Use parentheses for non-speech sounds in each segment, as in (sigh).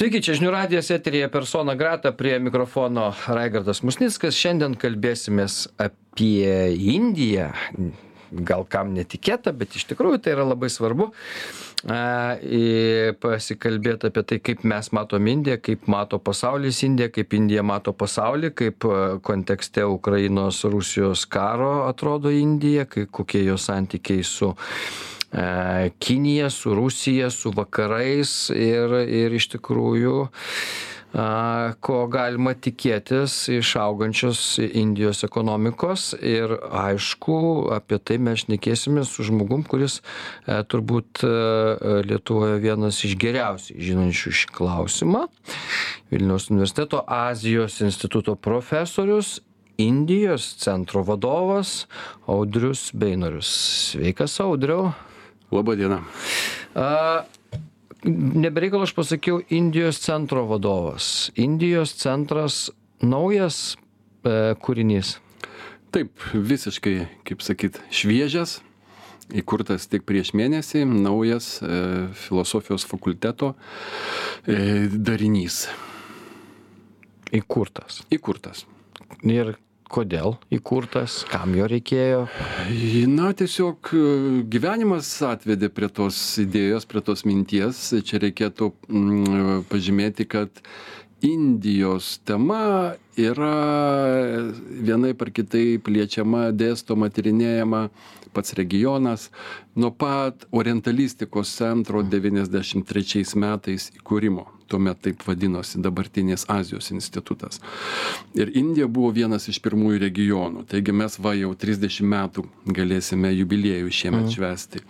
Sveiki, čia žinių radijas eterija persona grata prie mikrofono Raigardas Musnickas. Šiandien kalbėsimės apie Indiją. Gal kam netikėta, bet iš tikrųjų tai yra labai svarbu pasikalbėti apie tai, kaip mes matom Indiją, kaip mato pasaulis Indiją, kaip Indija mato pasaulį, kaip kontekste Ukrainos Rusijos karo atrodo Indija, kai, kokie jos santykiai su E, Kinija, su Rusija, su vakarais ir, ir iš tikrųjų ko galima tikėtis iš augančios Indijos ekonomikos ir aišku, apie tai mes šnekėsime su žmogum, kuris e, turbūt e, Lietuvoje vienas iš geriausiai žinančių šį klausimą. Vilniaus universiteto Azijos instituto profesorius Indijos centro vadovas Audrius Beinorius. Sveikas, Audriau. Labą dieną. A, nebereikalo aš pasakiau Indijos centro vadovas. Indijos centras naujas e, kūrinys. Taip, visiškai, kaip sakyt, šviežias, įkurtas tik prieš mėnesį, naujas e, filosofijos fakulteto e, darinys. Įkurtas. Įkurtas. Ir kodėl įkurtas kam jo reikėjo? Na tiesiog e, gyvenimas atvedė prie tos idėjos prie tos minties. Čia reikėtų mm, pažymėti kad indijos tema yra vienaip ar kitaip liečiama dėstoma tyrinėjama pats regionas. Nuo pat orientalistikos centro devyniasdešim trečiais metais įkūrimo tuomet taip vadinosi dabartinis Azijos institutas. Ir Indija buvo vienas iš pirmųjų regionų, taigi mes va jau 30 metų galėsime jubiliejų šiemet mm. švesti.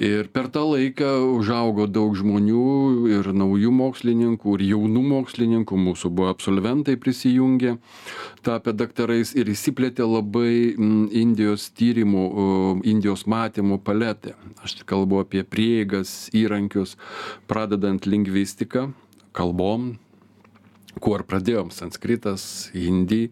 Ir per tą laiką užaugo daug žmonių ir naujų mokslininkų, ir jaunų mokslininkų, mūsų buvo absolventai prisijungę, tapę daktarais ir įsiplėtė labai Indijos tyrimų, Indijos matymų paletė. Aš kalbu apie prieigas, įrankius, pradedant lingvistiką, kalbom kuo ir pradėjom sanskritas hindi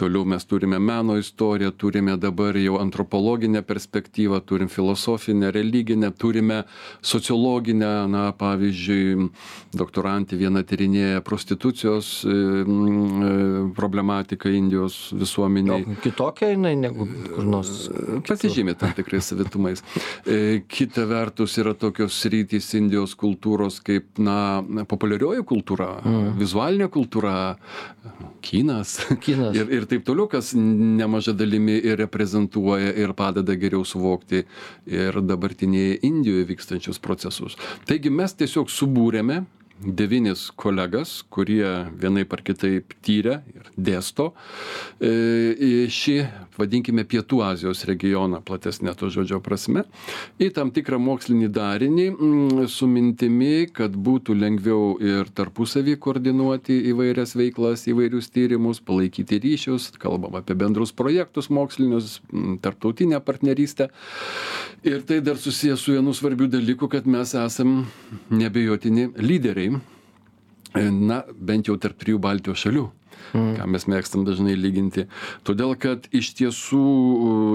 toliau mes turime meno istoriją turime dabar jau antropologinę perspektyvą turim filosofinę religinę turime sociologinę na pavyzdžiui doktorantė viena tyrinėja prostitucijos e, e, problematiką indijos visuomenėj kitokia jinai negu kur nors pasižymi tam tikrais savitumais. E, kita vertus yra tokios sritys indijos kultūros kaip na populiarioji kultūra mm. vizualinė kultūra, kinas. kinas. Ir, ir taip toliau, kas nemaža dalimi ir reprezentuoja ir padeda geriau suvokti ir dabartinėje Indijoje vykstančius procesus. Taigi mes tiesiog subūrėme devynis kolegas, kurie vienaip ar kitaip tyrė ir dėsto e, šį, vadinkime, Pietų Azijos regioną, platesnė to žodžio prasme, į tam tikrą mokslinį darinį mm, su mintimi, kad būtų lengviau ir tarpusavį koordinuoti įvairias veiklas, įvairius tyrimus, palaikyti ryšius, kalbam apie bendrus projektus mokslinius, mm, tarptautinę partnerystę. Ir tai dar susijęs su vienu svarbiu dalyku, kad mes esam nebejotini lyderiai na bent jau tarp trijų baltijos šalių mm. ką mes mėgstam dažnai lyginti. Todėl, kad iš tiesų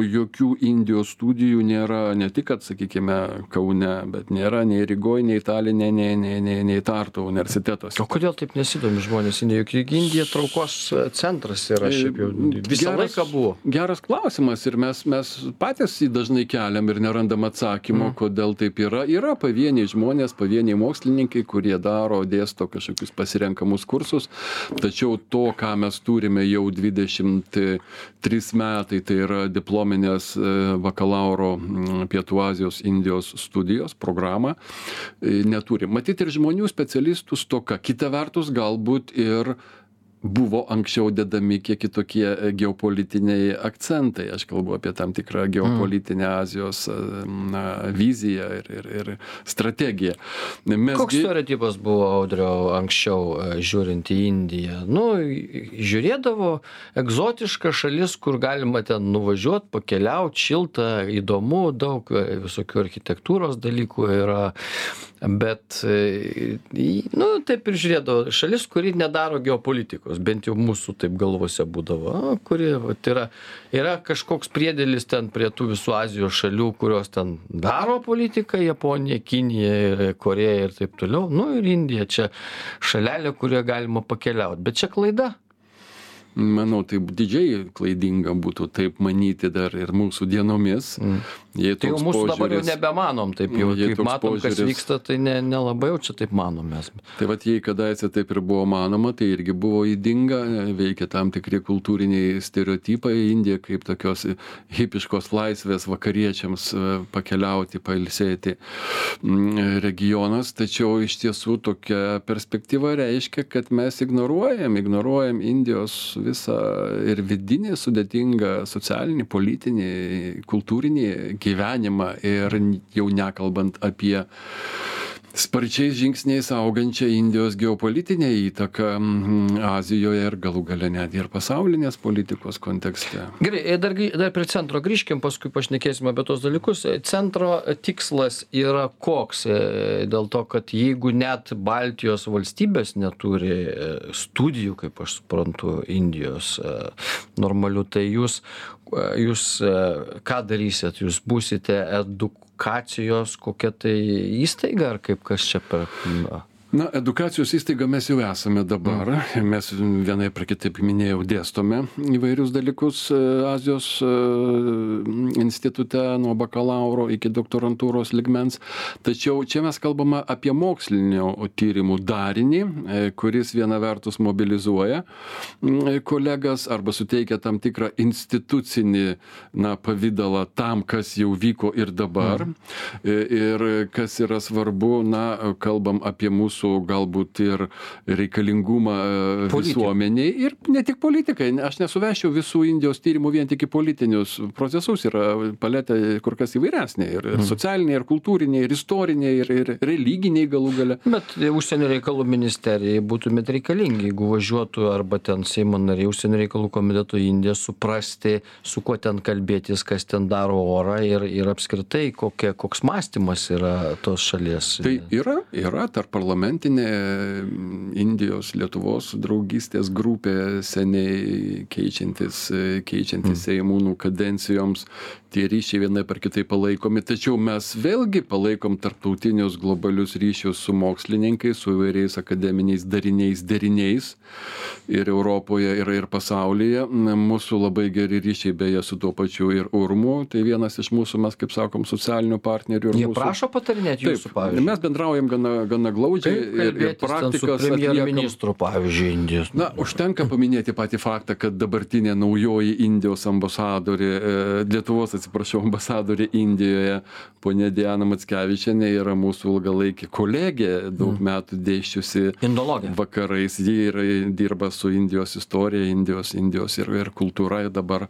jokių Indijos studijų nėra ne tik, kad, sakykime, Kaune, bet nėra nei Rygoje, nei Talinė, nei, nei, nei, nei Tarto universitetuose. O kodėl taip nesidomi žmonės Indija? Juk Indija traukos centras yra šiaip jau visą geras, laiką buvo. Geras klausimas ir mes, mes patys jį dažnai keliam ir nerandam atsakymo, mm. kodėl taip yra. Yra pavieniai žmonės, pavieniai mokslininkai, kurie daro, dėsto kažkokius pasirenkamus kursus, tačiau to, ką mes turime jau dvidešimt trys metai tai yra diplominės e, bakalauro pietų azijos indijos studijos programą. E, neturim. Matyt ir žmonių specialistų stoka. Kita vertus galbūt ir buvo anksčiau dedami kiek kitokie e, geopolitiniai akcentai. Aš kalbu apie tam tikrą geopolitinę azijos e, na viziją ir ir ir strategiją. Mes koks stereotipas buvo audriau anksčiau e, žiūrint į indiją? Nu žiūrėdavo egzotiška šalis kur galima ten nuvažiuot pakeliaut šilta įdomu daug visokių architektūros dalykų yra. Bet nu taip ir žiūrėdavo. Šalis kuri nedaro geopolitikos politikos bent jau mūsų taip galvose būdavo a, kuri vat, yra, yra kažkoks priedėlis ten prie tų visų azijos šalių kurios ten daro politiką japonija kinija korėja ir taip toliau. Nu ir indija čia šalelė kurioje galima pakeliaut. Bet čia klaida manau tai didžiai klaidinga būtų taip manyti dar ir mūsų dienomis. Mm. tai jau mūsų dabar jau nebemanom taip jau Jei kaip matom kas požiūris- vyksta tai ne nelabai jau čia taip manom mes. Tai vad jei kadaise taip ir buvo manoma, tai irgi buvo įdinga, veikia tam tikri kultūriniai stereotipai, Indija kaip tokios hipiškos laisvės vakariečiams e, pakeliauti, pailsėti mm, regionas, tačiau iš tiesų tokia perspektyva reiškia, kad mes ignoruojam, ignoruojam Indijos visą ir vidinį sudėtingą socialinį, politinį, kultūrinį gyvenimą ir jau nekalbant apie sparčiais žingsniais augančią Indijos geopolitinę įtaką mm, Azijoje ir galų gale net ir pasaulinės politikos kontekste. Gerai, e, dar, dar prie centro grįžkim, paskui pašnekėsim apie tos dalykus. E, Centro tikslas yra koks? E, Dėl to, kad jeigu net Baltijos valstybės neturi studijų, kaip aš suprantu, Indijos normalių, tai jūs, jūs ką darysit? Jūs būsite edukacijos kokia tai įstaiga ar kaip kas čia per... na, Na, edukacijos įstaiga mes jau esame dabar. Mes vienai per kitaip minėjau, dėstome įvairius dalykus e, Azijos e, institute nuo bakalauro iki doktorantūros ligmens. Tačiau čia mes kalbame apie mokslinio tyrimų darinį, e, kuris viena vertus mobilizuoja mm, kolegas arba suteikia tam tikrą institucinį na, pavydalą tam, kas jau vyko ir dabar. E, Ir kas yra svarbu, na, kalbam apie mūsų galbūt ir reikalingumą e, Politikai. visuomeniai ir ne tik politikai. Aš nesuveščiau visų Indijos tyrimų vien tik į politinius procesus. Yra paletė kur kas įvairesnė. Ir, ir socialiniai, ir kultūriniai, ir istoriniai, ir, ir religiniai galų gale. Bet užsienio reikalų ministerijai būtumėt reikalingi, jeigu važiuotų arba ten Seimo nariai užsienio reikalų komiteto į Indiją, suprasti, su kuo ten kalbėtis, kas ten daro orą ir, ir apskritai kokia, koks mąstymas yra tos šalies. Tai yra, yra tarp parlamentinė mm, Indijos Lietuvos draugystės grupė seniai keičiantis, keičiantis Seimūnų kadencijoms. Tie ryšiai vienai per kitai palaikomi, tačiau mes vėlgi palaikom tarptautinius globalius ryšius su mokslininkais, su įvairiais akademiniais dariniais, deriniais ir Europoje, ir, ir pasaulyje. Mūsų labai geri ryšiai beje su tuo pačiu ir Urmu, tai vienas iš mūsų, mes kaip sakom, socialinių partnerių. ir Jie mūsų- prašo patarinėti jūsų, pavyzdžiui. mes bendraujam gana, gana glaudžiai ir, ir praktikas premjerministru, pavyzdžiui, Indijos. Na, užtenka paminėti patį faktą, kad dabartinė naujoji Indijos ambasadorė, e, Lietuvos, atsiprašau, ambasadorė Indijoje, ponė Diana Matskevičianė, yra mūsų ilgalaikė kolegė, daug metų dėščiusi Indologija. vakarais. Ji yra, dirba su Indijos istorija, Indijos, Indijos ir, ir kultūra ir dabar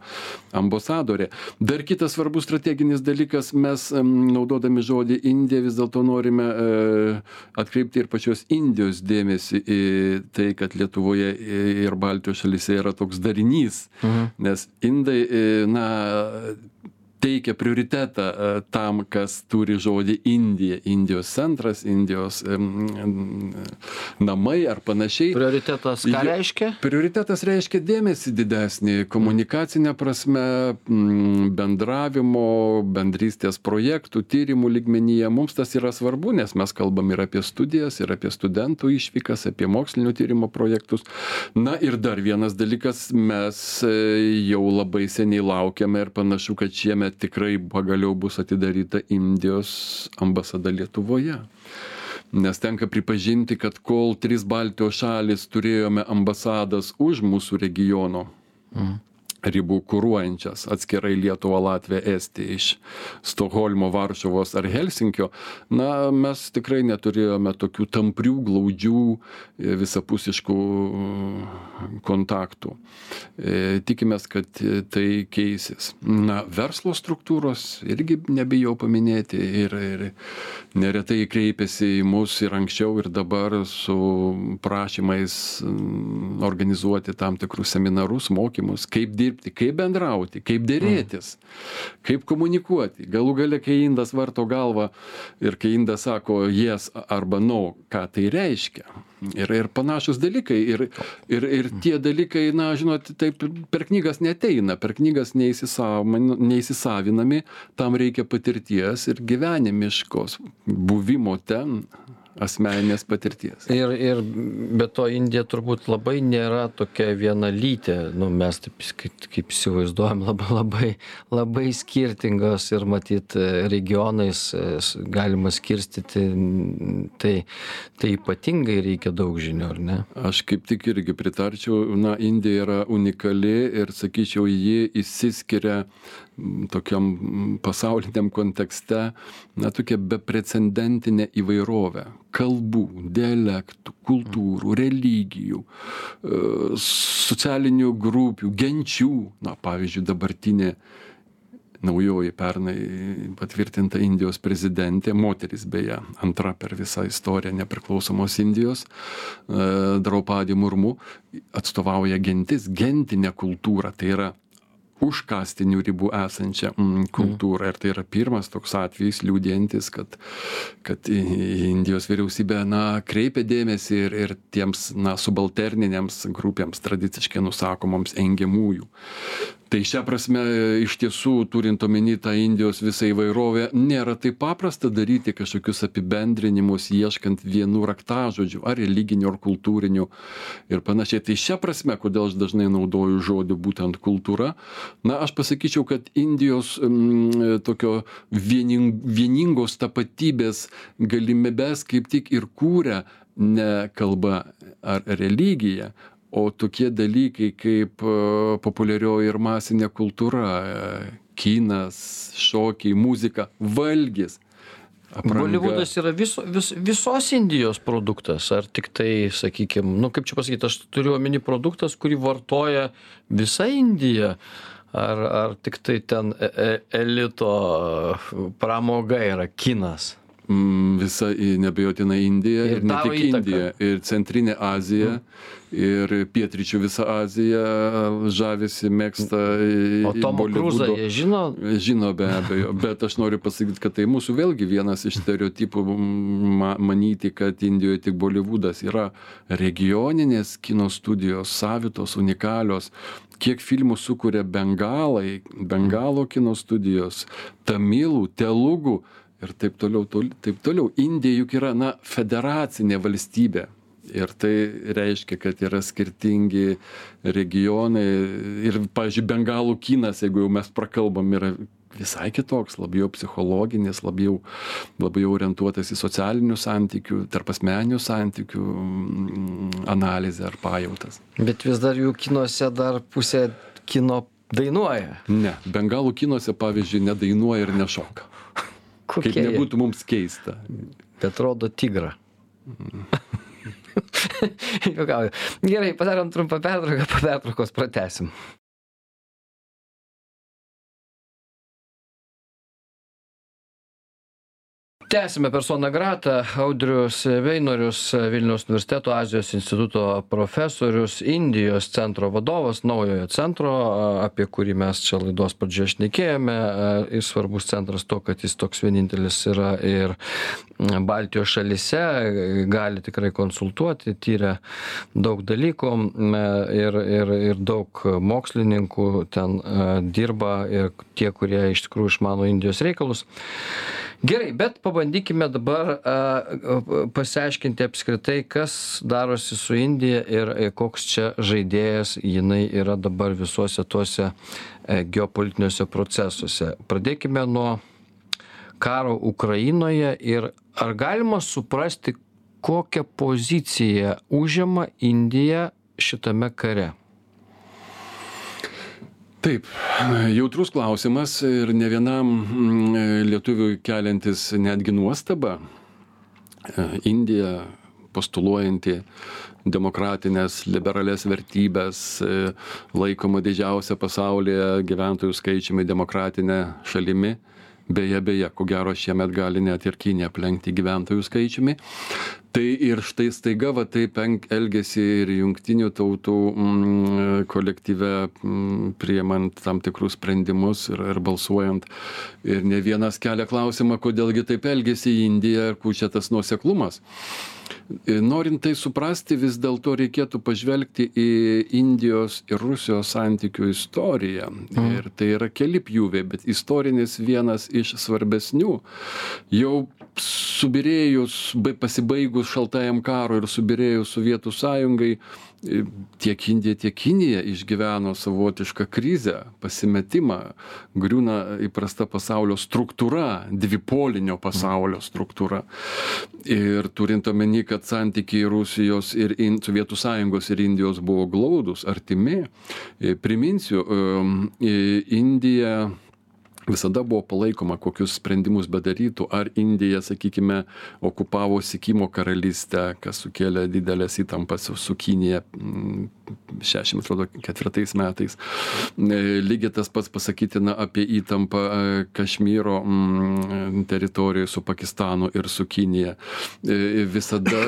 ambasadorė. Dar kitas svarbus strateginis dalykas, mes naudodami žodį Indija vis dėlto norime e, atkreipti ir pačios Indijos dėmesį į tai, kad Lietuvoje ir Baltijos šalyse yra toks darinys, Mhm. nes Indai, e, na, teikia prioritetą e, tam, kas turi žodį Indija, Indijos centras, Indijos em, namai ar panašiai. Prioritetas ką reiškia? Prioritetas reiškia dėmesį didesnį komunikacinę prasme, mm, bendravimo, bendrystės projektų, tyrimų lygmenyje. Mums tas yra svarbu, nes mes kalbam ir apie studijas, ir apie studentų išvykas, apie mokslinio tyrimo projektus. Na ir dar vienas dalykas, mes e, jau labai seniai laukiame ir panašu, kad šiemet tikrai pagaliau bus atidaryta Indijos ambasada Lietuvoje. Nes tenka pripažinti, kad kol trys Baltijos šalis turėjome ambasadas už mūsų regiono ribų kūruojančias atskirai Lietuvą, Latviją, Estiją iš Stokholmo, Varšuvos ar Helsinkio, na, mes tikrai neturėjome tokių tamprių, glaudžių, e, visapusiškų mm, kontaktų. E, Tikimės, kad e, tai keisis. Na, verslo struktūros irgi nebijau paminėti ir, ir neretai kreipiasi į mus ir anksčiau, ir dabar su prašymais mm, organizuoti tam tikrus seminarus, mokymus, kaip dirbti dirbti, kaip bendrauti, kaip dėrėtis, kaip komunikuoti. Galų gale, kai indas varto galvą ir kai indas sako yes arba no, ką tai reiškia. Ir, ir panašus dalykai. Ir, ir, ir tie dalykai, na, žinot, taip per knygas neteina, per knygas neįsisavinami, tam reikia patirties ir gyvenimiškos buvimo ten asmeninės patirties. Ir, ir be to Indija turbūt labai nėra tokia vienalytė, nu, mes taip kaip, kaip įsivaizduojam, labai, labai, labai skirtingos ir matyt regionais e, galima skirstyti, tai, tai ypatingai reikia daug žinių, ar ne? Aš kaip tik irgi pritarčiau, na, Indija yra unikali ir sakyčiau, ji įsiskiria tokiam pasauliniam kontekste, na, tokia beprecedentinė įvairovė. Kalbų, dialektų, kultūrų, religijų, e, socialinių grupių, genčių, na, pavyzdžiui, dabartinė naujoji pernai patvirtinta Indijos prezidentė, moteris beje, antra per visą istoriją nepriklausomos Indijos, e, Draupadį Murmu, atstovauja gentis, gentinę kultūrą, tai yra už kastinių ribų esančią mm, kultūrą. Ir tai yra pirmas toks atvejis liūdėjantis, kad, kad Indijos vyriausybė na, kreipia dėmesį ir, ir tiems na, subalterniniams grupėms tradiciškai nusakomoms engiamųjų tai šia prasme iš tiesų turint omeny tą indijos visą įvairovę nėra taip paprasta daryti kažkokius apibendrinimus ieškant vienų raktažodžių ar religinių ar kultūrinių ir panašiai. Tai šia prasme kodėl aš dažnai naudoju žodį būtent kultūra. Na aš pasakyčiau kad indijos mm, tokio viening vieningos tapatybės galimybes kaip tik ir kūrė ne kalba ar religija o tokie dalykai kaip e, populiarioji ir masinė kultūra, e, kinas, šokiai, muzika, valgis. Bolivudas yra viso, vis, visos Indijos produktas, ar tik tai, sakykime, nu kaip čia pasakyti, aš turiu omeny produktas, kurį vartoja visa Indija, ar, ar tik tai ten e, elito pramoga yra kinas? Mm, visa nebejotinai Indija ir, ir ne tik įtaka. Indija, ir Centrinė Azija. Mm ir pietryčių visa Azija žavisi, mėgsta. O Tomo Kruzą jie žino? Žino be abejo, (laughs) bet aš noriu pasakyti, kad tai mūsų vėlgi vienas iš stereotipų manyti, kad Indijoje tik Bolivudas yra regioninės kino studijos, savitos, unikalios. Kiek filmų sukuria bengalai, bengalo kino studijos, tamilų, telugų ir taip toliau, taip toliau. Indija juk yra, na, federacinė valstybė. Ir tai reiškia kad yra skirtingi regionai. Ir pavyzdžiui bengalų kinas jeigu jau mes prakalbom yra visai kitoks labiau psichologinis labiau labiau orientuotas į socialinių santykių tarpasmeninių santykių mm, analizę ar pajautas. Bet vis dar jų kinuose dar pusė kino dainuoja. Ne bengalų kinuose pavyzdžiui nedainuoja ir nešoka Kokie kaip nebūtų mums keista bet rodo tigrą. Gerai, padarom trumpą pertrauką, po pertraukos pratesim. Tęsiame persona grata. Audrius veinorius vilniaus universiteto azijos instituto profesorius indijos centro vadovas naujojo centro apie kurį mes čia laidos pradžioje šnekėjome. Svarbus centras tuo kad jis toks vienintelis yra ir baltijos šalyse gali tikrai konsultuoti tiria daug dalykų ir ir ir daug mokslininkų ten dirba ir tie kurie iš tikrųjų išmano indijos reikalus. Gerai bet pabandykime dabar pasiaiškinti apskritai kas darosi su indija ir koks čia žaidėjas jinai yra dabar visuose tuose e, geopolitiniuose procesuose. Pradėkime nuo karo ukrainoje ir ar galima suprasti kokią poziciją užima indija šitame kare? Taip jautrus klausimas ir ne vienam mm, lietuviui keliantis netgi nuostabą e, indija postuluojanti demokratines liberalias vertybes e, laikoma didžiausia pasaulyje gyventojų skaičiumi demokratine šalimi beje beje ko gero šiemet gali net ir kinija aplenkti gyventojų skaičiumi Tai ir štai staiga va taip elgesi ir jungtinių tautų mm, kolektyve mm, priemant tam tikrus sprendimus ir, ir balsuojant. Ir ne vienas kelia klausimą, kodėlgi taip elgesi Indija ir kur čia tas nuoseklumas. Norint tai suprasti, vis dėlto reikėtų pažvelgti į Indijos ir Rusijos santykių istoriją. Mm. Ir tai yra keli pjūviai, bet istorinis vienas iš svarbesnių. Jau subirėjus, pasibaigus šaltajam karui ir subirėjus Sovietų sąjungai, tiek Indija, tiek Kinija išgyveno savotišką krizę, pasimetimą, griūna įprasta pasaulio struktūra, dvipolinio pasaulio struktūra. Ir turint omeny, kad santykiai Rusijos ir in, Sovietų sąjungos ir Indijos buvo glaudus, artimi, priminsiu, Indija visada buvo palaikoma kokius sprendimus bedarytų ar indija sakykime okupavo sikimo karalystę kas sukėlė dideles įtampas su kinija mm, šešim atrodo ketvirtais metais. E, lygiai tas pats pasakytina apie įtampą e, kašmyro mm, teritorijoj su pakistanu ir su kinija. E, visada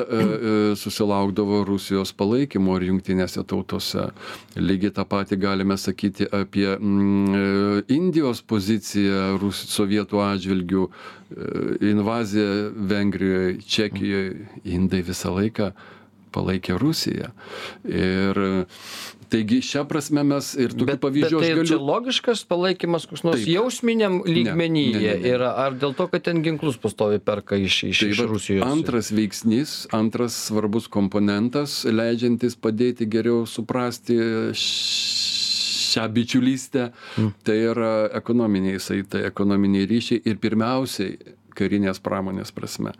susilaukdavo rusijos palaikymo ir jungtinėse tautose. Lygiai tą patį galime sakyti apie mm, indijos poziciją Rus, sovietų atžvilgių, invazija Vengrijoje, Čekijoje, indai visą laiką palaikė Rusiją. Ir Taigi šią prasme mes ir tokių bet, pavyzdžių bet tai galiu. Logiškas palaikymas koks nors Taip. jausminiam lygmenyje ne, ne, ne, ne. yra, ar dėl to, kad ten ginklus pastovi perka iš, iš, Taip, iš Rusijos? Antras veiksnys, antras svarbus komponentas, leidžiantis padėti geriau suprasti šią bičiulystę, mm. tai yra ekonominiai saitai, ekonominiai ryšiai ir pirmiausiai karinės pramonės prasme.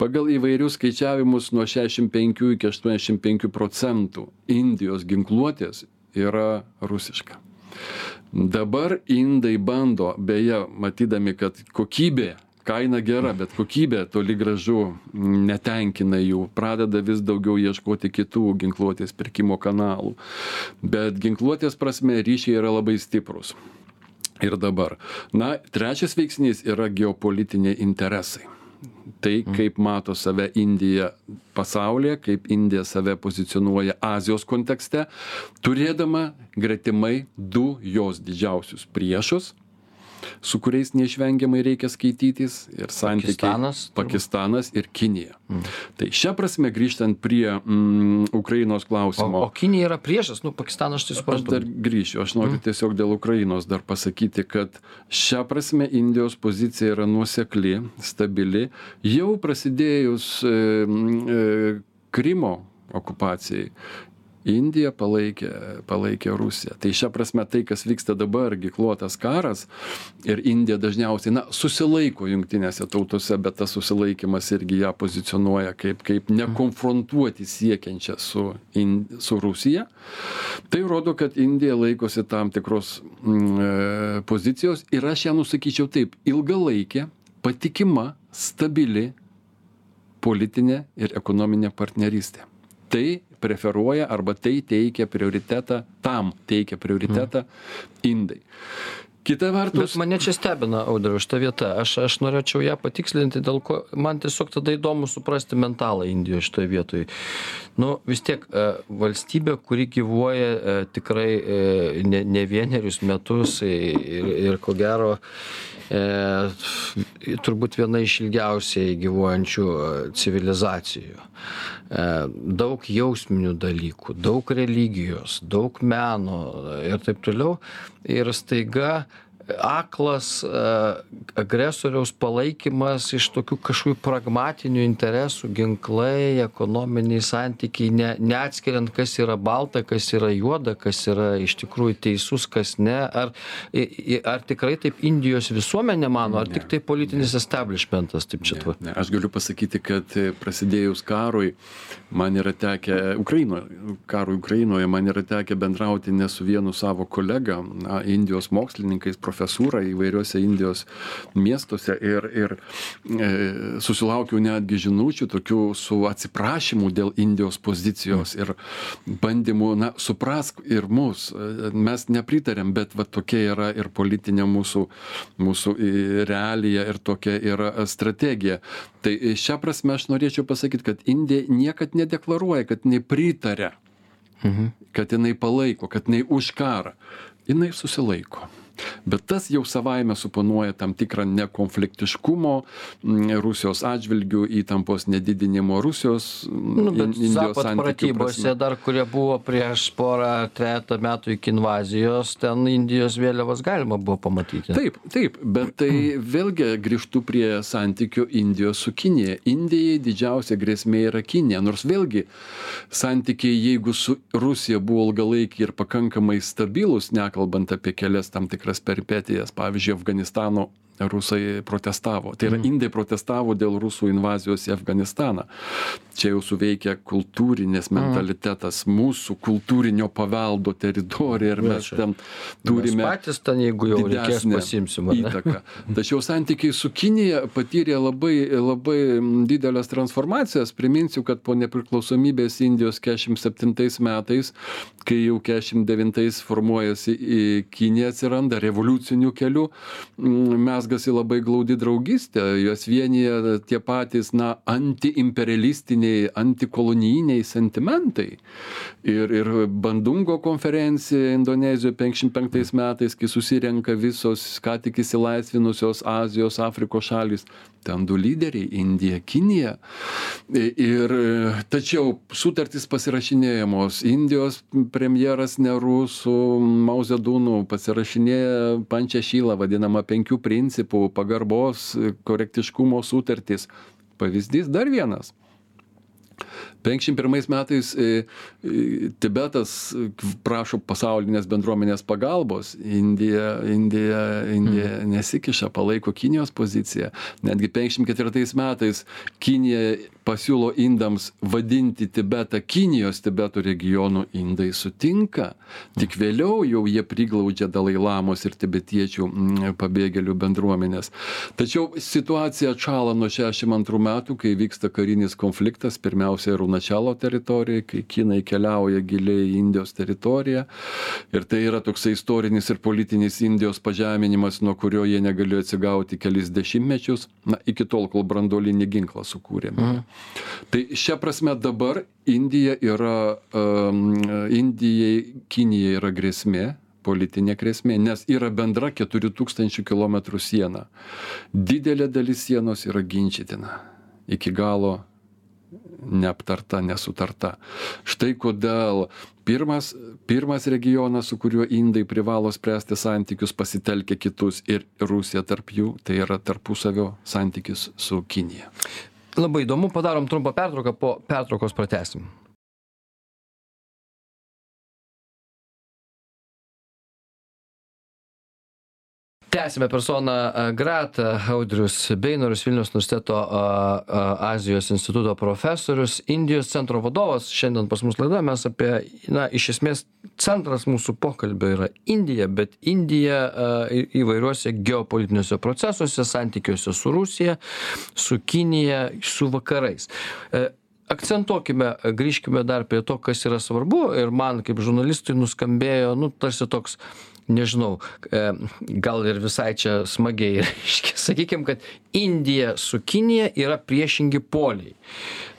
Pagal įvairius skaičiavimus nuo 65 iki 85 procentų Indijos ginkluotės yra rusiška. Dabar indai bando, beje, matydami, kad kokybė kaina gera bet kokybė toli gražu netenkina jų pradeda vis daugiau ieškoti kitų ginkluotės pirkimo kanalų bet ginkluotės prasme ryšiai yra labai stiprūs ir dabar na trečias veiksnys yra geopolitiniai interesai tai mm. kaip mato save indija pasaulyje kaip indija save pozicionuoja azijos kontekste turėdama gretimai du jos didžiausius priešus su kuriais neišvengiamai reikia skaitytis ir santykiai Pakistanas, Pakistanas ir Kinija. Mm. Tai šią prasme grįžtant prie mm, Ukrainos klausimo. O, o Kinija yra priešas, nu Pakistanas aš tai suprantu. Aš dar grįšiu, aš noriu mm. tiesiog dėl Ukrainos dar pasakyti, kad šią prasme Indijos pozicija yra nuosekli, stabili. Jau prasidėjus e, e, Krymo okupacijai Indija palaikė, palaikė Rusiją. Tai šią prasme tai, kas vyksta dabar, ginkluotas karas ir Indija dažniausiai, na, susilaiko jungtinėse tautose, bet tas susilaikimas irgi ją pozicionuoja kaip, kaip nekonfrontuoti siekiančią su, in, su Rusija. Tai rodo, kad Indija laikosi tam tikros mm, e, pozicijos ir aš ją nusakyčiau taip, ilgalaikė, patikima, stabili politinė ir ekonominė partnerystė. Tai preferuoja arba tai teikia prioritetą, tam teikia prioritetą indai. Kita vertus. Mane čia stebina, Audriu, šitą vietą. Aš, aš norėčiau ją patikslinti, dėl ko man tiesiog tada įdomu suprasti mentalą Indijos šitoje vietoje. Nu, vis tiek e, valstybė, kuri gyvuoja e, tikrai e, ne, ne vienerius metus ir, ir ko gero e, turbūt viena iš ilgiausiai gyvuojančių civilizacijų. E, daug jausminių dalykų, daug religijos, daug meno ir taip toliau. Ir staiga aklas agresoriaus palaikymas iš tokių kažkokių pragmatinių interesų ginklai ekonominiai santykiai ne neatskiriant kas yra balta kas yra juoda kas yra iš tikrųjų teisus kas ne. Ar ar tikrai taip indijos visuomenė mano ar tiktai politinis establišmentas taip čia tva ne. Aš galiu pasakyti kad e, prasidėjus karui man yra tekę ukrainoj karui ukrainoje man yra tekę bendrauti ne su vienu savo kolega na indijos mokslininkais profesūrą įvairiuose Indijos miestuose ir, ir e, susilaukiau netgi žinučių tokių su atsiprašymu dėl Indijos pozicijos ir bandymu, na, suprask ir mus. Mes nepritarėm, bet va tokia yra ir politinė mūsų, mūsų realija ir tokia yra strategija. Tai šią prasme aš norėčiau pasakyti, kad Indija niekad nedeklaruoja, kad nepritarė Mhm. kad jinai palaiko, kad jinai už karą. Jinai susilaiko bet tas jau savaime suponuoja tam tikrą nekonfliktiškumo mm, Rusijos atžvilgių, įtampos nedidinimo Rusijos. Nu, bet Indijos pratybose dar, kurie buvo prieš porą, tretą metų iki invazijos, ten Indijos vėliavas galima buvo pamatyti. Taip, taip, bet tai vėlgi grįžtų prie santykių Indijos su Kinėje. Indijai didžiausia grėsmė yra Kinė, nors vėlgi santykiai, jeigu su Rusija buvo ilgalaikiai ir pakankamai stabilus, nekalbant apie kelias tam tikras tikras peripetijas pavyzdžiui afganistano rusai protestavo. Tai yra mhm. indai protestavo dėl rusų invazijos į Afganistaną. Čia jau suveikia kultūrinis mhm. mentalitetas, mūsų kultūrinio paveldo teritorija ir mes ten turime... Mes patys ten, jeigu jau reikės, pasimsim. Įtaką. (laughs) Tačiau santykiai su Kinija patyrė labai, labai didelės transformacijas. Priminsiu, kad po nepriklausomybės Indijos 47 metais, kai jau 49 formuojasi Kinija atsiranda revoliuciniu keliu, mes mezgasi labai glaudi draugystė, juos vienyje tie patys, na, antiimperialistiniai, antikolonijiniai sentimentai. Ir, ir Bandungo konferencija Indonezijoje 55 metais, kai susirenka visos ką tik įsilaisvinusios Azijos, Afrikos šalis, ten du lyderiai - Indija, Kinija. Ir tačiau sutartys pasirašinėjamos. Indijos premjeras Neru su Mauzedūnu pasirašinėja Pančiašylą, vadinamą penkių principų pagarbos, korektiškumo sutartys. Pavyzdys dar vienas. 51 metais e, e, Tibetas prašo pasaulinės bendruomenės pagalbos, Indija, Indija, Indija mm. nesikiša, palaiko Kinijos poziciją. Netgi 54 metais Kinija pasiūlo indams vadinti Tibetą Kinijos Tibeto regionu, indai sutinka. Tik vėliau jau jie priglaudžia Dalai Lamos ir tibetiečių mm, pabėgėlių bendruomenės. Tačiau situacija atšala nuo 62 metų, kai vyksta karinis konfliktas, pirmiausia, Runačialo teritorijoje, kai Kinai keliauja giliai į Indijos teritoriją. Ir tai yra toksai istorinis ir politinis Indijos pažeminimas, nuo kurio jie negalėjo atsigauti kelis dešimtmečius, na, iki tol, kol brandolinį ginklą sukūrėme. Mhm. Tai šią prasme dabar Indija yra, um, Indijai, Kinija yra grėsmė, politinė grėsmė, nes yra bendra 4000 km siena. Didelė dalis sienos yra ginčitina. Iki galo neaptarta, nesutarta. Štai kodėl pirmas, pirmas regionas, su kuriuo indai privalo spręsti santykius, pasitelkia kitus ir Rusija tarp jų, tai yra tarpusavio santykis su Kinija. Labai įdomu, padarom trumpą pertrauką, po pertraukos pratesim. Tęsiame personą grata audrius beinorius vilniaus universiteto azijos instituto profesorius indijos centro vadovas. Šiandien pas mus laidoje mes apie na iš esmės centras mūsų pokalbio yra indija bet indija įvairiuose geopolitiniuose procesuose santykiuose su rusija su kinija su vakarais. E, akcentuokime grįžkime dar prie to kas yra svarbu. Ir man kaip žurnalistui nuskambėjo nu tarsi toks nežinau, e, gal ir visai čia smagiai (laughs) reiškia. Sakykim, kad Indija su Kinija yra priešingi poliai.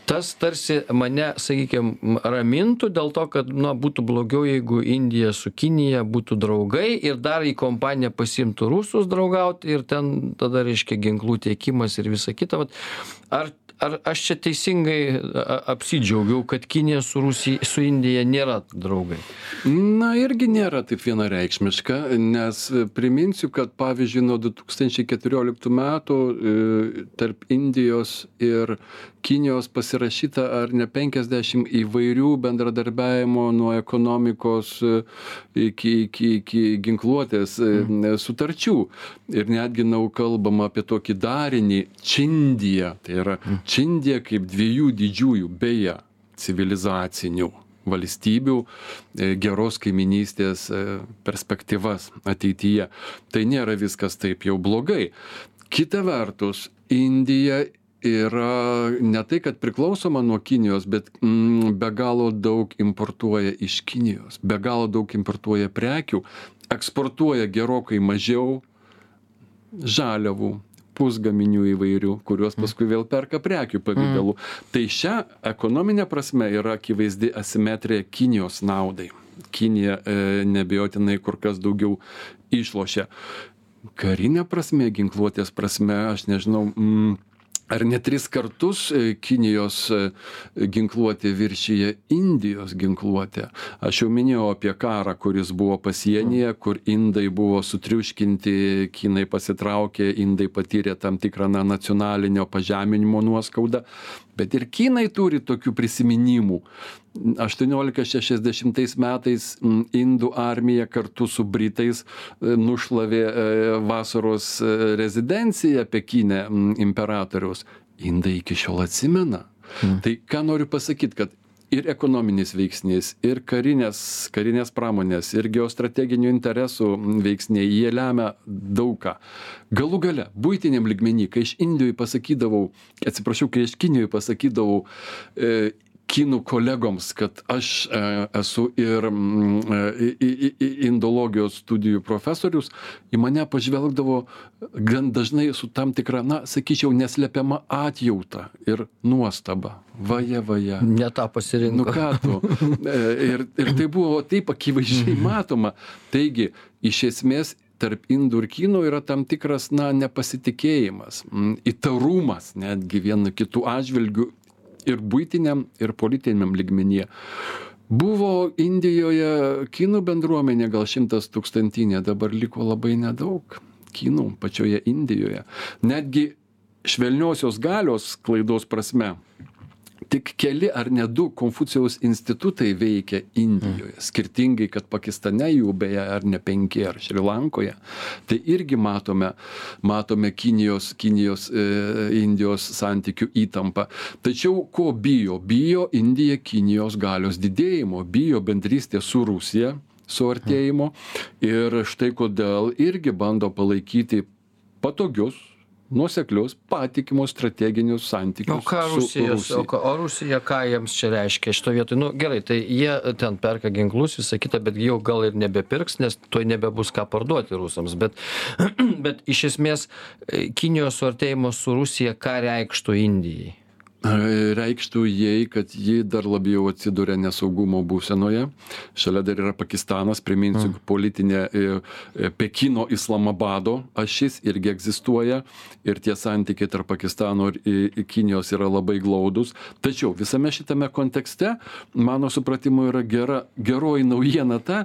Tas tarsi mane, sakykime, ramintų dėl to, kad na, būtų blogiau, jeigu Indija su Kinija būtų draugai ir dar į kompaniją pasimtų rusus draugauti ir ten tada, reiškia, ginklų tiekimas ir visa kita. Vat, ar ar aš čia teisingai apsidžiaugiau, kad Kinija su, Rusija, su Indija nėra draugai? Na, irgi nėra taip vienareikšmiška, nes priminsiu, kad pavyzdžiui nuo 2014 metų e, tarp Indijos ir Kinijos pasirašyta ar ne 50 įvairių bendradarbiavimo nuo ekonomikos e, iki, iki, iki ginkluotės mm. sutarčių. Ir netgi nau kalbama apie tokį darinį Čindiją, tai yra. Čindija kaip dviejų didžiųjų, beje, civilizacinių valstybių e, geros kaiminystės e, perspektyvas ateityje. Tai nėra viskas taip jau blogai. Kita vertus, Indija yra ne tai, kad priklausoma nuo Kinijos, bet mm, be galo daug importuoja iš Kinijos, be galo daug importuoja prekių, eksportuoja gerokai mažiau žaliavų, pusgaminių įvairių, kuriuos paskui vėl perka prekių pavydalu. Mm. Tai šią ekonominę prasme yra akivaizdi asimetrija Kinijos naudai. Kinija e, nebejotinai kur kas daugiau išlošia. Karinė prasme, ginkluotės prasme, aš nežinau, mm, ar net tris kartus e, kinijos e, ginkluotė viršija indijos ginkluotę? Aš jau minėjau apie karą kuris buvo pasienyje kur indai buvo sutriuškinti kinai pasitraukė indai patyrė tam tikrą na nacionalinio pažeminimo nuoskaudą. Bet ir kinai turi tokių prisiminimų 1860 metais indų armija kartu su britais e, nušlavė e, vasaros e, rezidenciją Pekine imperatoriaus. Indai iki šiol atsimena. Hmm. Tai ką noriu pasakyti, kad ir ekonominis veiksnys, ir karinės, karinės pramonės, ir geostrateginių interesų veiksniai, jie lemia daugą. Galų gale, būtiniam ligmenį, kai iš Indijoj pasakydavau, atsiprašau, kai iš Kinijoje pasakydavau, e, kinų kolegoms, kad aš e, esu ir mm, e, indologijos studijų profesorius, į mane pažvelgdavo gan dažnai su tam tikra, na, sakyčiau, neslepiama atjauta ir nuostaba. Vaja, vaja. Ne tą pasirinko. Nu ką tu. E, ir, ir tai buvo taip akivaizdžiai (laughs) matoma. Taigi, iš esmės tarp indų ir kinų yra tam tikras, na, nepasitikėjimas, įtarumas netgi vienu kitų atžvilgių ir buitiniam, ir politiniam ligmenyje. Buvo Indijoje kinų bendruomenė gal šimtas tūkstantinė, dabar liko labai nedaug kinų pačioje Indijoje. Netgi švelniosios galios klaidos prasme tik keli ar net du konfucijaus institutai veikia indijoje. Skirtingai kad pakistane jų beje ar ne penki ar šri lankoje. Tai irgi matome matome kinijos kinijos e, indijos santykių įtampą. Tačiau ko bijo? Bijo indija kinijos galios didėjimo bijo bendrystės su rusija suartėjimo ir štai kodėl irgi bando palaikyti patogius nuoseklius patikimus strateginius santykius o ką rusijos o ką o rusija ką jiems čia reiškia šitoj vietoj? Nu gerai tai jie ten perka ginklus visa kita bet jau gal ir nebepirks nes tuoj nebebus ką parduoti rusams. Bet (clears throat) bet iš esmės kinijos suartėjimas su rusija ką reikštų indijai reikštų jai, kad ji dar labiau atsiduria nesaugumo būsenoje. Šalia dar yra Pakistanas, priminsiu, mm. politinė e, e, Pekino Islamabado ašis irgi egzistuoja ir tie santykiai tarp Pakistano ir Kinijos yra labai glaudus. Tačiau visame šitame kontekste, mano supratimu, yra gera, geroji naujiena ta,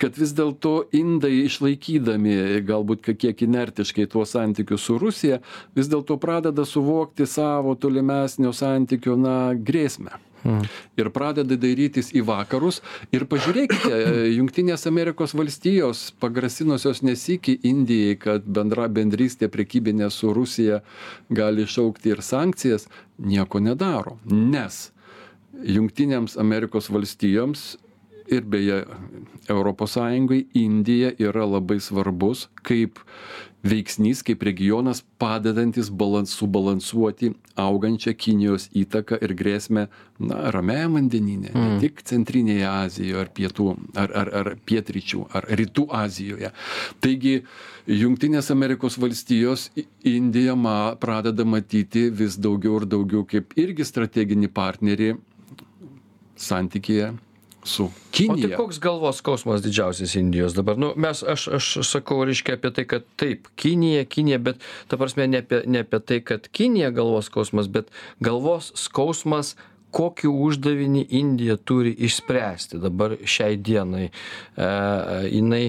kad vis dėlto indai išlaikydami galbūt kiek inertiškai tuos santykius su Rusija, vis dėlto pradeda suvokti savo tolimesnio santykio, na, grėsmę. Hmm. Ir pradeda dairytis į vakarus. Ir pažiūrėkite, (coughs) Junktinės Amerikos valstijos pagrasinusios nesikį Indijai, kad bendra bendrystė prekybinė su Rusija gali išaukti ir sankcijas, nieko nedaro. Nes Junktinėms Amerikos valstijoms ir beje sąjungai indija yra labai svarbus kaip veiksnys kaip regionas padedantis balans subalansuoti augančią kinijos įtaką ir grėsmę na ramiajam vandenyne ne mm. tik centrinėje azijoje ar pietų ar ar ar pietryčių ar rytų azijoje taigi jungtinės amerikos valstijos indiją ma pradeda matyti vis daugiau ir daugiau kaip irgi strateginį partnerį santykyje su kinija. O tai koks galvos skausmas didžiausias Indijos dabar? Nu, mes, aš, aš sakau, reiškia apie tai, kad taip, Kinija, Kinija, bet ta prasme ne apie, ne apie tai, kad Kinija galvos skausmas, bet galvos skausmas kokį uždavinį Indija turi išspręsti dabar šiai dienai. E, jinai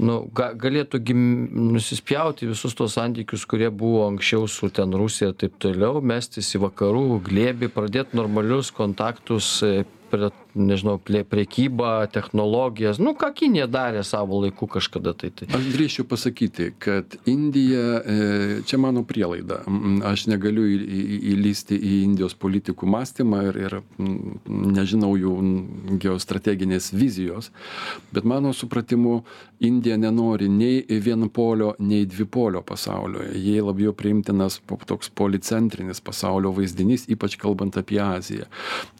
nu, ga, galėtų gim, nusispjauti visus tos santykius, kurie buvo anksčiau su ten Rusija ir taip toliau, mestis į vakarų glėbį, pradėti normalius kontaktus prie nežinau plė prekybą technologijas. Nu ką kinija darė savo laiku kažkada tai tai. Aš drįsčiau pasakyti kad indija e, čia mano prielaida. Aš negaliu į, į, įlysti į indijos politikų mąstymą ir, ir nežinau jų geostrateginės vizijos bet mano supratimu indija nenori nei vienpolio nei dvipolio pasaulio. Jai labiau priimtinas toks policentrinis pasaulio vaizdinys ypač kalbant apie aziją.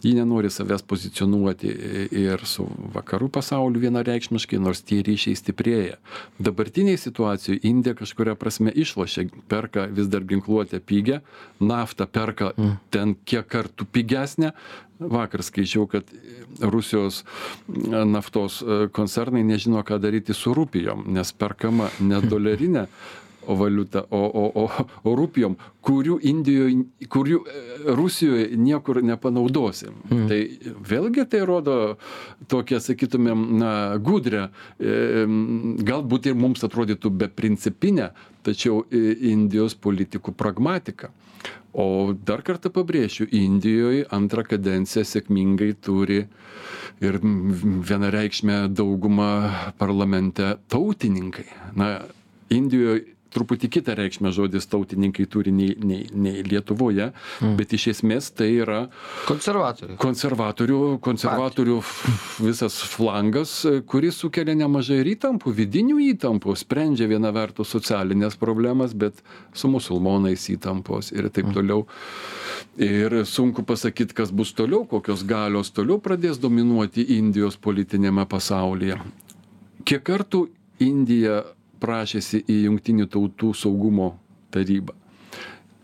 Ji nenori savęs pozicionuoti ir su vakarų pasauliu vienareikšmiškai nors tie ryšiai stiprėja dabartinėj situacijoj indija kažkuria prasme išlošia perka vis dar ginkluotę pigią naftą perka mm. ten kiek kartų pigesnę vakar skaičiau kad rusijos naftos koncernai nežino ką daryti su rupijom nes perkama ne (laughs) dolerine valiuta o o o o rupijom kurių indijoj kurių rusijoj niekur nepanaudosim. Mhm. tai vėlgi tai rodo tokią sakytumėm na gudrią em, galbūt ir mums atrodytų beprincipinę tačiau i- indijos politikų pragmatiką. O dar kartą pabrėšiu indijoj antrą kadenciją sėkmingai turi ir vienareikšmę daugumą parlamente tautininkai. Na indijoj truputį kitą reikšmę žodis tautininkai turi nei nei nei lietuvoje bet iš esmės tai yra konservatorių. konservatorių f- visas flangas kuris sukelia nemažai ir įtampų vidinių įtampų sprendžia viena vertus socialines problemas bet su musulmonais įtampos ir taip toliau. Ir sunku pasakyt kas bus toliau kokios galios toliau pradės dominuoti indijos politiniame pasaulyje. Kiek kartų indija prašėsi į jungtinių tautų saugumo tarybą.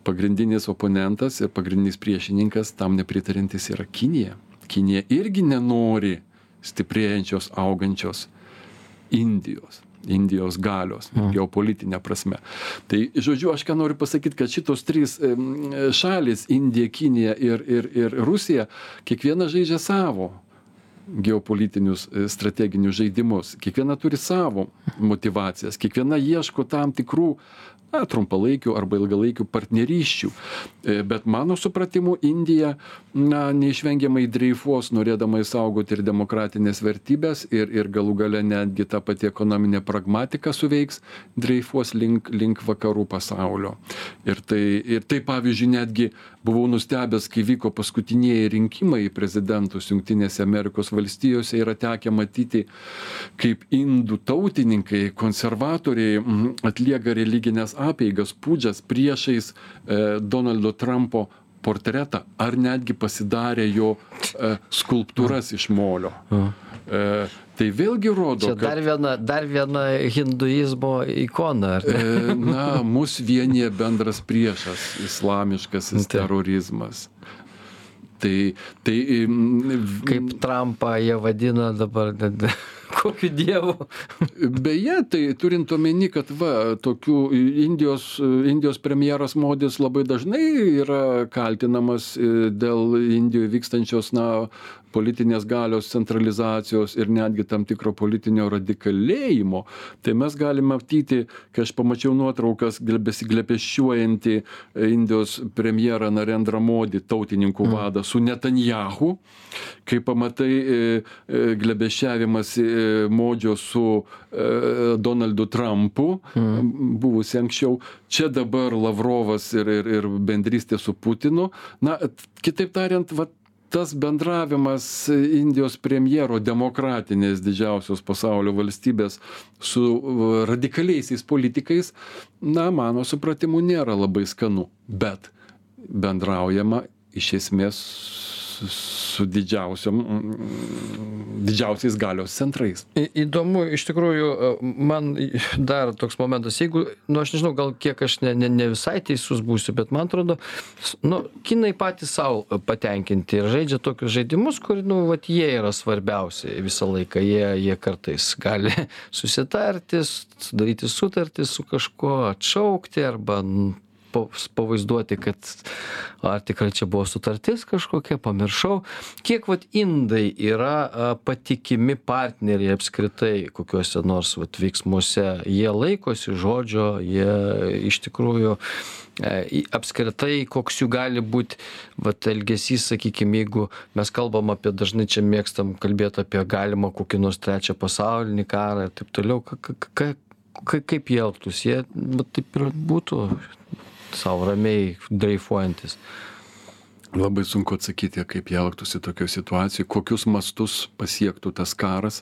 Pagrindinis oponentas ir pagrindinis priešininkas tam nepritariantis yra kinija. Kinija irgi nenori stiprėjančios augančios indijos indijos galios geopolitine prasme. Tai žodžiu aš ką noriu pasakyt kad šitos trys em, šalys indija kinija ir ir ir rusija kiekviena žaidžia savo geopolitinius e, strateginius žaidimus. Kiekviena turi savo motyvacijas kiekviena ieško tam tikrų na trumpalaikių arba ilgalaikių partnerysčių. E, bet mano supratimu indija na neišvengiamai dreifuos norėdama išsaugoti ir demokratines vertybes ir ir galų gale netgi ta pati ekonominė pragmatika suveiks dreifuos link link vakarų pasaulio. Ir tai ir tai pavyzdžiui netgi buvau nustebęs kai vyko paskutinieji rinkimai į prezidentus jungtinėse amerikos valstijose yra tekę matyti kaip indų tautininkai konservatoriai mhm, atlieka religines apeigas pūdžias priešais e, donaldo trampo portretą ar netgi pasidarė jo e, skulptūras iš molio e, tai vėlgi rodo čia dar viena dar viena hinduizmo ikona ar ne E, na, mus vienyje bendras priešas - islamiškasis Taip. terorizmas. Tai, tai kaip trampą jie vadina dabar kokiu dievu. Beje, tai turint omeny, kad va, tokių Indijos, Indijos premjeras Modis labai dažnai yra kaltinamas e, dėl Indijoje vykstančios, na, politinės galios centralizacijos ir netgi tam tikro politinio radikalėjimo, tai mes galime matyti, kai aš pamačiau nuotraukas gle- besiglepeščiuojantį Indijos premjerą Narendra Modi, tautininkų vadą, su Netanjahu, kai pamatai e, e, glebešiavimas Modžio su e, Donaldu Trumpu, buvusi anksčiau, čia dabar Lavrovas ir, ir, ir bendrystė su Putinu. Na, kitaip tariant, va, tas bendravimas Indijos premjero demokratinės didžiausios pasaulio valstybės su radikaliaisiais politikais, na, mano supratimu, nėra labai skanu. Bet bendraujama iš esmės su- didžiausiom, didžiausiais galios centrais. Į- Įdomu, iš tikrųjų, e, man dar toks momentas, jeigu, nu aš nežinau, gal kiek aš ne, ne, ne visai teisus būsiu, bet man atrodo, nu, kinai patys savo patenkinti ir žaidžia tokius žaidimus, kur, nu, vat jie yra svarbiausi visą laiką, jie, jie kartais gali (laughs) susitarti, sudaryti sutartį su kažkuo, atšaukti arba n- pavaizduoti, kad ar tikrai čia buvo sutartis kažkokia, pamiršau. Kiek vat indai yra patikimi partneriai apskritai kokiuose nors vat veiksmuose, jie laikosi žodžio, jie iš tikrųjų e, apskritai, koks jų gali būti vat, elgesys, sakykime, jeigu mes kalbam apie, dažnai čia mėgstam kalbėti apie galimą kokį nors trečią pasaulinį karą ir taip toliau, kaip jie elgtųsi, jie vat, taip ir būtų savo ramiai dreifuojantis. Labai sunku atsakyti, kaip jie elgtųsi tokioje situacijoje, kokius mastus pasiektų tas karas.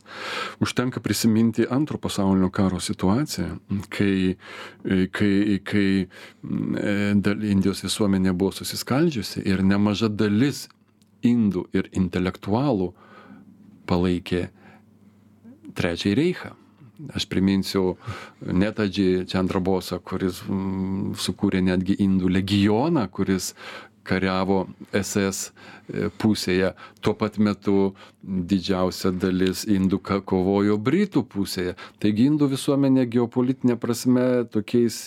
Užtenka prisiminti antro pasaulinio karo situaciją, kai, kai, kai e, Indijos visuomenė buvo susiskaldžiusi ir nemaža dalis indų ir intelektualų palaikė Trečiąjį reichą. Aš priminsiu Netadžį Čandrabosą, kuris mm, sukūrė netgi indų legioną, kuris kariavo SS e, pusėje. Tuo pat metu didžiausia dalis indų kovojo Britų pusėje. Taigi indų visuomenė geopolitinė prasme tokiais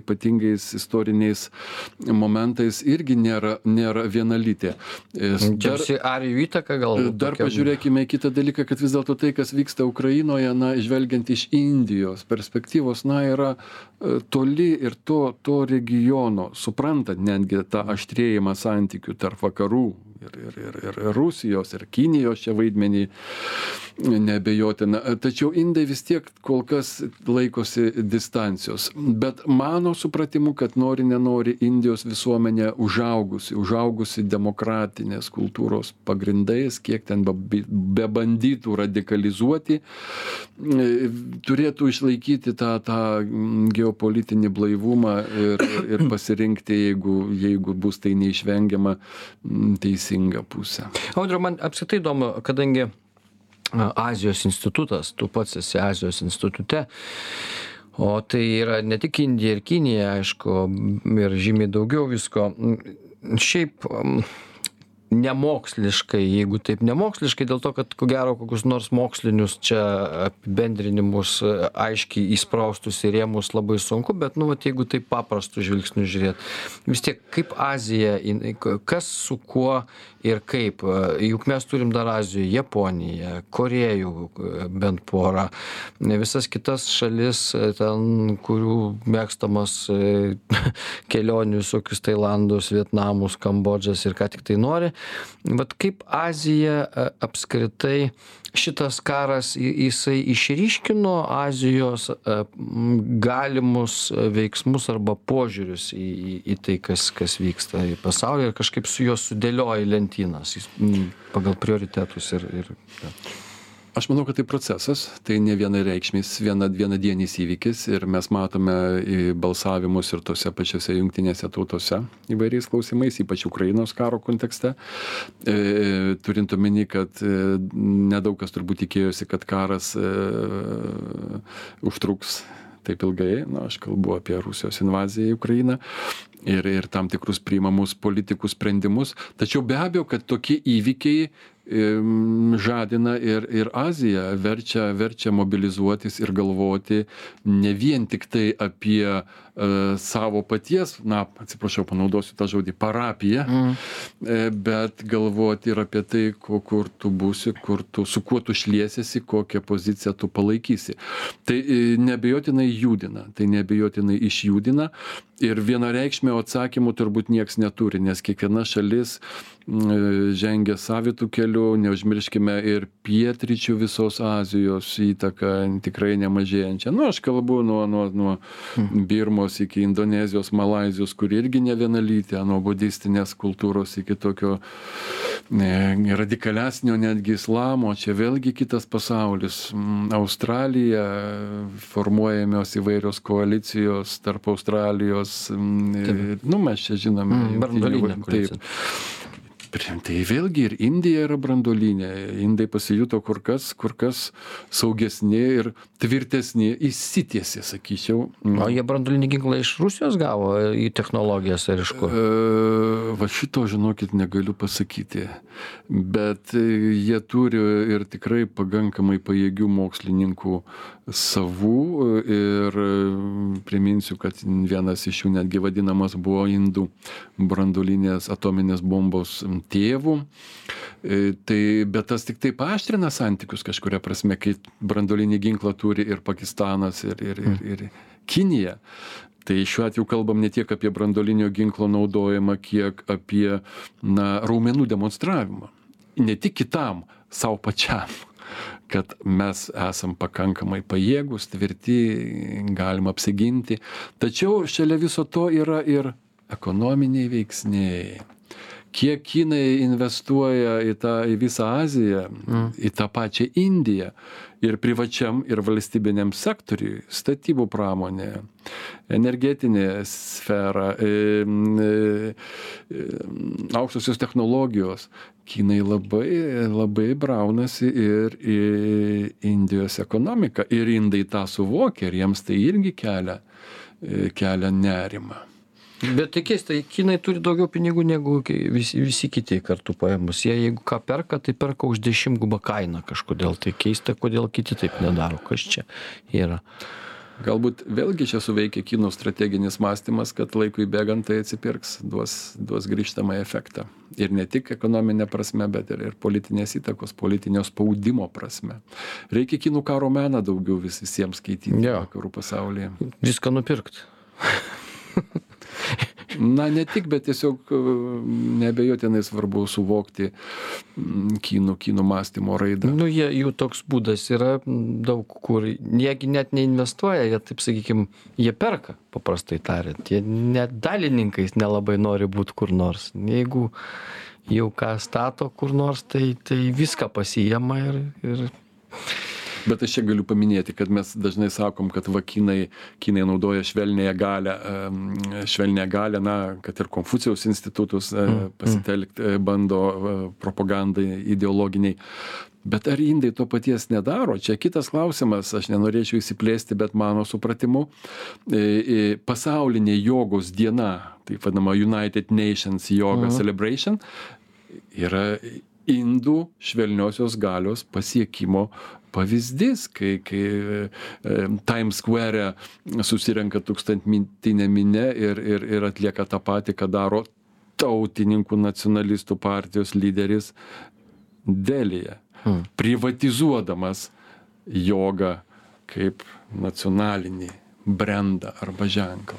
ypatingais istoriniais momentais irgi nėra, nėra vienalytė. Dar, arijų įtaka gal? Dar tokia... pažiūrėkime į kitą dalyką, kad vis dėlto tai, kas vyksta Ukrainoje, na, žvelgiant iš Indijos perspektyvos, na, yra e, toli ir to, to regiono, suprantant netgi tą aštrėjimą santykių tarp vakarų ir, ir, ir, ir Rusijos, ir Kinijos čia vaidmenį nebejotina. Tačiau indai vis tiek kol kas laikosi distancijos. Bet mano supratimu, kad nori, nenori Indijos visuomenė užaugusi, užaugusi demokratinės kultūros pagrindais, kiek ten bebandytų radikalizuoti, turėtų išlaikyti tą, tą geopolitinį blaivumą ir, ir pasirinkti, jeigu, jeigu bus tai neišvengiama, teisingą pusę. Audrio, man apskritai įdomu, kadangi Azijos institutas, tu pats esi Azijos institute. O tai yra ne tik Indija ir Kinija, aišku, ir žymiai daugiau visko. Šiaip nemoksliškai jeigu taip nemoksliškai dėl to kad ko gero kokius nors mokslinius čia apibendrinimus aiškiai įspraustus į rėmus labai sunku bet nu vat jeigu taip paprastu žvilgsniu žiūrėt vis tiek kaip azija jinai kas su kuo ir kaip juk mes turim dar azijoj japoniją korėjų bent porą visas kitas šalis ten kurių mėgstamas (laughs) kelionių visokius tailandus vietnamus kambodžas ir ką tiktai nori vat kaip azija apskritai šitas karas jisai išryškino azijos galimus veiksmus arba požiūrius į į į tai kas kas vyksta pasaulyje ir kažkaip su juo sudėlioja į lentynas pagal prioritetus ir ir aš manau kad tai procesas tai ne vienareikšmis viena vienadienis įvykis ir mes matome balsavimus ir tose pačiose jungtinėse tautose įvairiais klausimais ypač ukrainos karo kontekste. E, turint omeny kad e, nedaug kas turbūt tikėjosi kad karas e, užtruks taip ilgai na aš kalbu apie rusijos invaziją į ukrainą ir ir tam tikrus priimamus politikų sprendimus. Tačiau be abejo kad tokie įvykiai žadina ir ir aziją. Verčia verčia mobilizuotis ir galvoti ne vien tiktai apie e, savo paties na atsiprašau panaudosiu tą žodį parapiją mm. e, bet galvoti ir apie tai ko kur tu būsi kur tu su kuo tu šliesiesi kokią poziciją tu palaikysi. Tai e, neabejotinai judina. Tai neabejotinai išjudina. Ir vienareikšmio atsakymo turbūt nieks neturi nes kiekviena šalis žengia savitu keliu neužmirškime ir pietryčių visos azijos įtaką tikrai nemažėjančią nu aš kalbu nuo nuo nuo hmm. birmos iki indonezijos malaizijos kuri irgi nevienalytė nuo budistinės kultūros iki tokio ne radikalesnio netgi islamo čia vėlgi kitas pasaulis. Australija formuojamos įvairios koalicijos tarp australijos nu mes čia žinome branduolinė taip prie- tai vėlgi ir Indija yra brandolinė. Indai pasijuto kur kas, kur kas saugesni ir tvirtesni, įsitiesė, sakyčiau. O jie branduolinį ginklą iš Rusijos gavo į technologijas ar iš kur? E, Va šito, žinokit, negaliu pasakyti. Bet jie turi ir tikrai pakankamai pajėgių mokslininkų savų ir e, priminsiu, kad vienas iš jų netgi vadinamas buvo indų brandulinės atominės bombos tėvų. E, Tai, bet tas tik tai paaštrina santykius kažkuria prasme, kai branduolinį ginklą turi ir Pakistanas, ir, ir, ir, ir Kinija. Tai šiuo atveju kalbam ne tiek apie brandolinio ginklo naudojimą, kiek apie na, raumenų demonstravimą. Ne tik kitam, savo pačiam kad mes esam pakankamai pajėgus, tvirti, galim apsiginti. Tačiau šalia viso to yra ir ekonominiai veiksniai. Kiek Kinai investuoja į, tą, į visą Aziją, mm. į tą pačią Indiją ir privačiam, ir valstybiniam sektoriui, statybų pramonė, energetinė sfera, e, e, e, aukštosios technologijos. Kinai labai, labai braunasi ir į Indijos ekonomiką. Ir indai tą suvokia ir jiems tai irgi kelia, e, kelia nerimą. Bet tai keista, kinai turi daugiau pinigų negu visi, visi kiti kartu paėmus. Jie jeigu ką perka, tai perka už dešimtgubą kainą kažkodėl. Tai keista, kodėl kiti taip nedaro. Kas čia yra? Galbūt vėlgi čia suveikia kinų strateginis mąstymas, kad laikui bėgant tai atsipirks, duos, duos grįžtamą efektą. Ir ne tik ekonominė prasme, bet ir, ir politinės įtakos, politinio spaudimo prasme. Reikia kinų karo meną daugiau vis, visiems skaityti vakarų pasaulyje. Viską nupirkt. (laughs) Na, ne tik, bet tiesiog e, nebejotinai svarbu suvokti mm, kinų, kinų mąstymo raidą. Nu, jie, jų toks būdas yra daug kur. Jiegi net neinvestuoja, jie, taip sakykime, jie perka, paprastai tariant. Jie net dalininkais nelabai nori būti kur nors. Jeigu jau ką stato kur nors, tai, tai viską pasijama ir, ir Bet aš čia galiu paminėti, kad mes dažnai sakom, kad va kinai, naudoja švelnėje galę, švelnėje galę, na, kad ir Konfucijaus institutus e, pasitelkti e, bando e, propagandai ideologiniai. Bet ar indai to paties nedaro? Čia kitas klausimas, aš nenorėčiau įsiplėsti, bet mano supratimu, pasaulinė jogos diena, taip vadinama United Nations Yoga Mhm. Celebration, yra indų švelniosios galios pasiekimo pavyzdys, kai, kai e, Times Square susirenka tūkstantmintinė minė ir, ir, ir atlieka tą patį, ką daro tautininkų nacionalistų partijos lyderis Delija, Hmm. privatizuodamas jogą kaip nacionalinį brandą arba ženklą.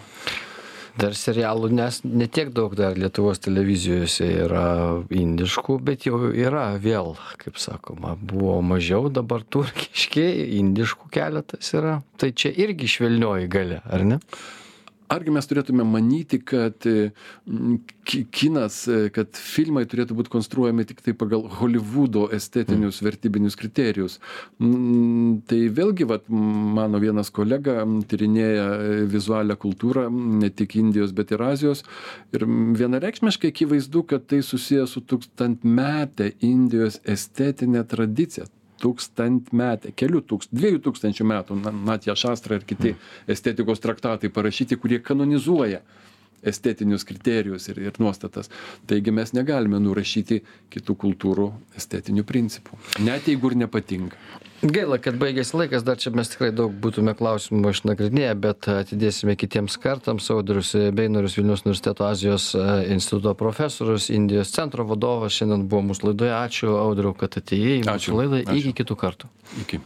Dar serialų, nes ne tiek daug dar Lietuvos televizijose yra indiškų, bet jau yra vėl, kaip sakoma, buvo mažiau, dabar turkiški, indiškų keletas yra. Tai čia irgi švelnioji galia, ar ne? Argi mes turėtume manyti, kad m, ki- kinas, kad filmai turėtų būti konstruojami tik tai pagal Hollywoodo estetinius mm. vertybinius kriterijus. Mm, Tai vėlgi, vat, mano vienas kolega m, tyrinėja e, vizualią kultūrą, ne tik Indijos, bet ir Azijos. Ir vienareikšmiškai akivaizdu, kad tai susijęs su tūkstantmetė Indijos estetinė tradicija tūkstantmetė, kelių tūkst, dviejų tūkstančių metų, na, Natja Šastra ir kiti estetikos traktatai parašyti, kurie kanonizuoja estetinius kriterijus ir, ir nuostatas. Taigi mes negalime nurašyti kitų kultūrų estetinių principų, net jeigu ir nepatinka. Gaila, kad baigėsi laikas, dar čia mes tikrai daug būtume klausimų išnagrinėję, bet atidėsime kitiems kartams. Audrius Beinorius Vilnius universiteto Azijos e, instituto profesorius, Indijos centro vadovas šiandien buvo mūsų laidoje. Ačiū, Audriu, kad atėjai į mūsų laidą. Iki kitų kartų. Iki.